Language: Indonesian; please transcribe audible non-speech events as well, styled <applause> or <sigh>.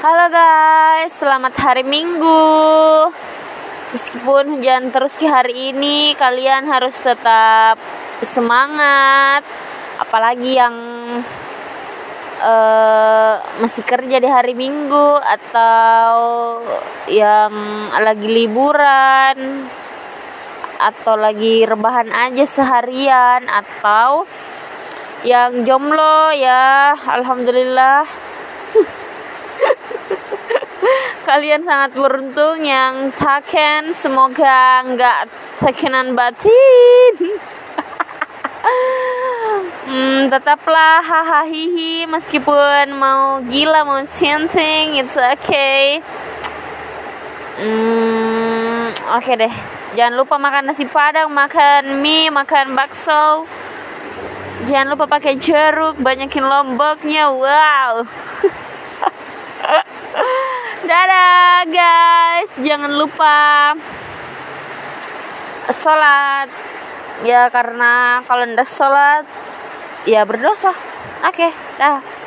Halo guys, selamat hari Minggu. Meskipun hujan terus di hari ini, kalian harus tetap semangat. Apalagi yang uh, masih kerja di hari Minggu atau yang lagi liburan atau lagi rebahan aja seharian atau yang jomblo ya alhamdulillah <laughs> kalian sangat beruntung yang taken. Semoga nggak takenan batin. <laughs> Hmm, tetaplah hahaha hihi. Meskipun mau gila mau sinting it's okay. Hmm, oke okay deh. Jangan lupa makan nasi padang makan mie makan bakso. Jangan lupa pakai jeruk, banyakin lomboknya. Wow. <laughs> Dadah guys, jangan lupa sholat ya karena kalau ndak sholat ya berdosa. Oke, okay, dah.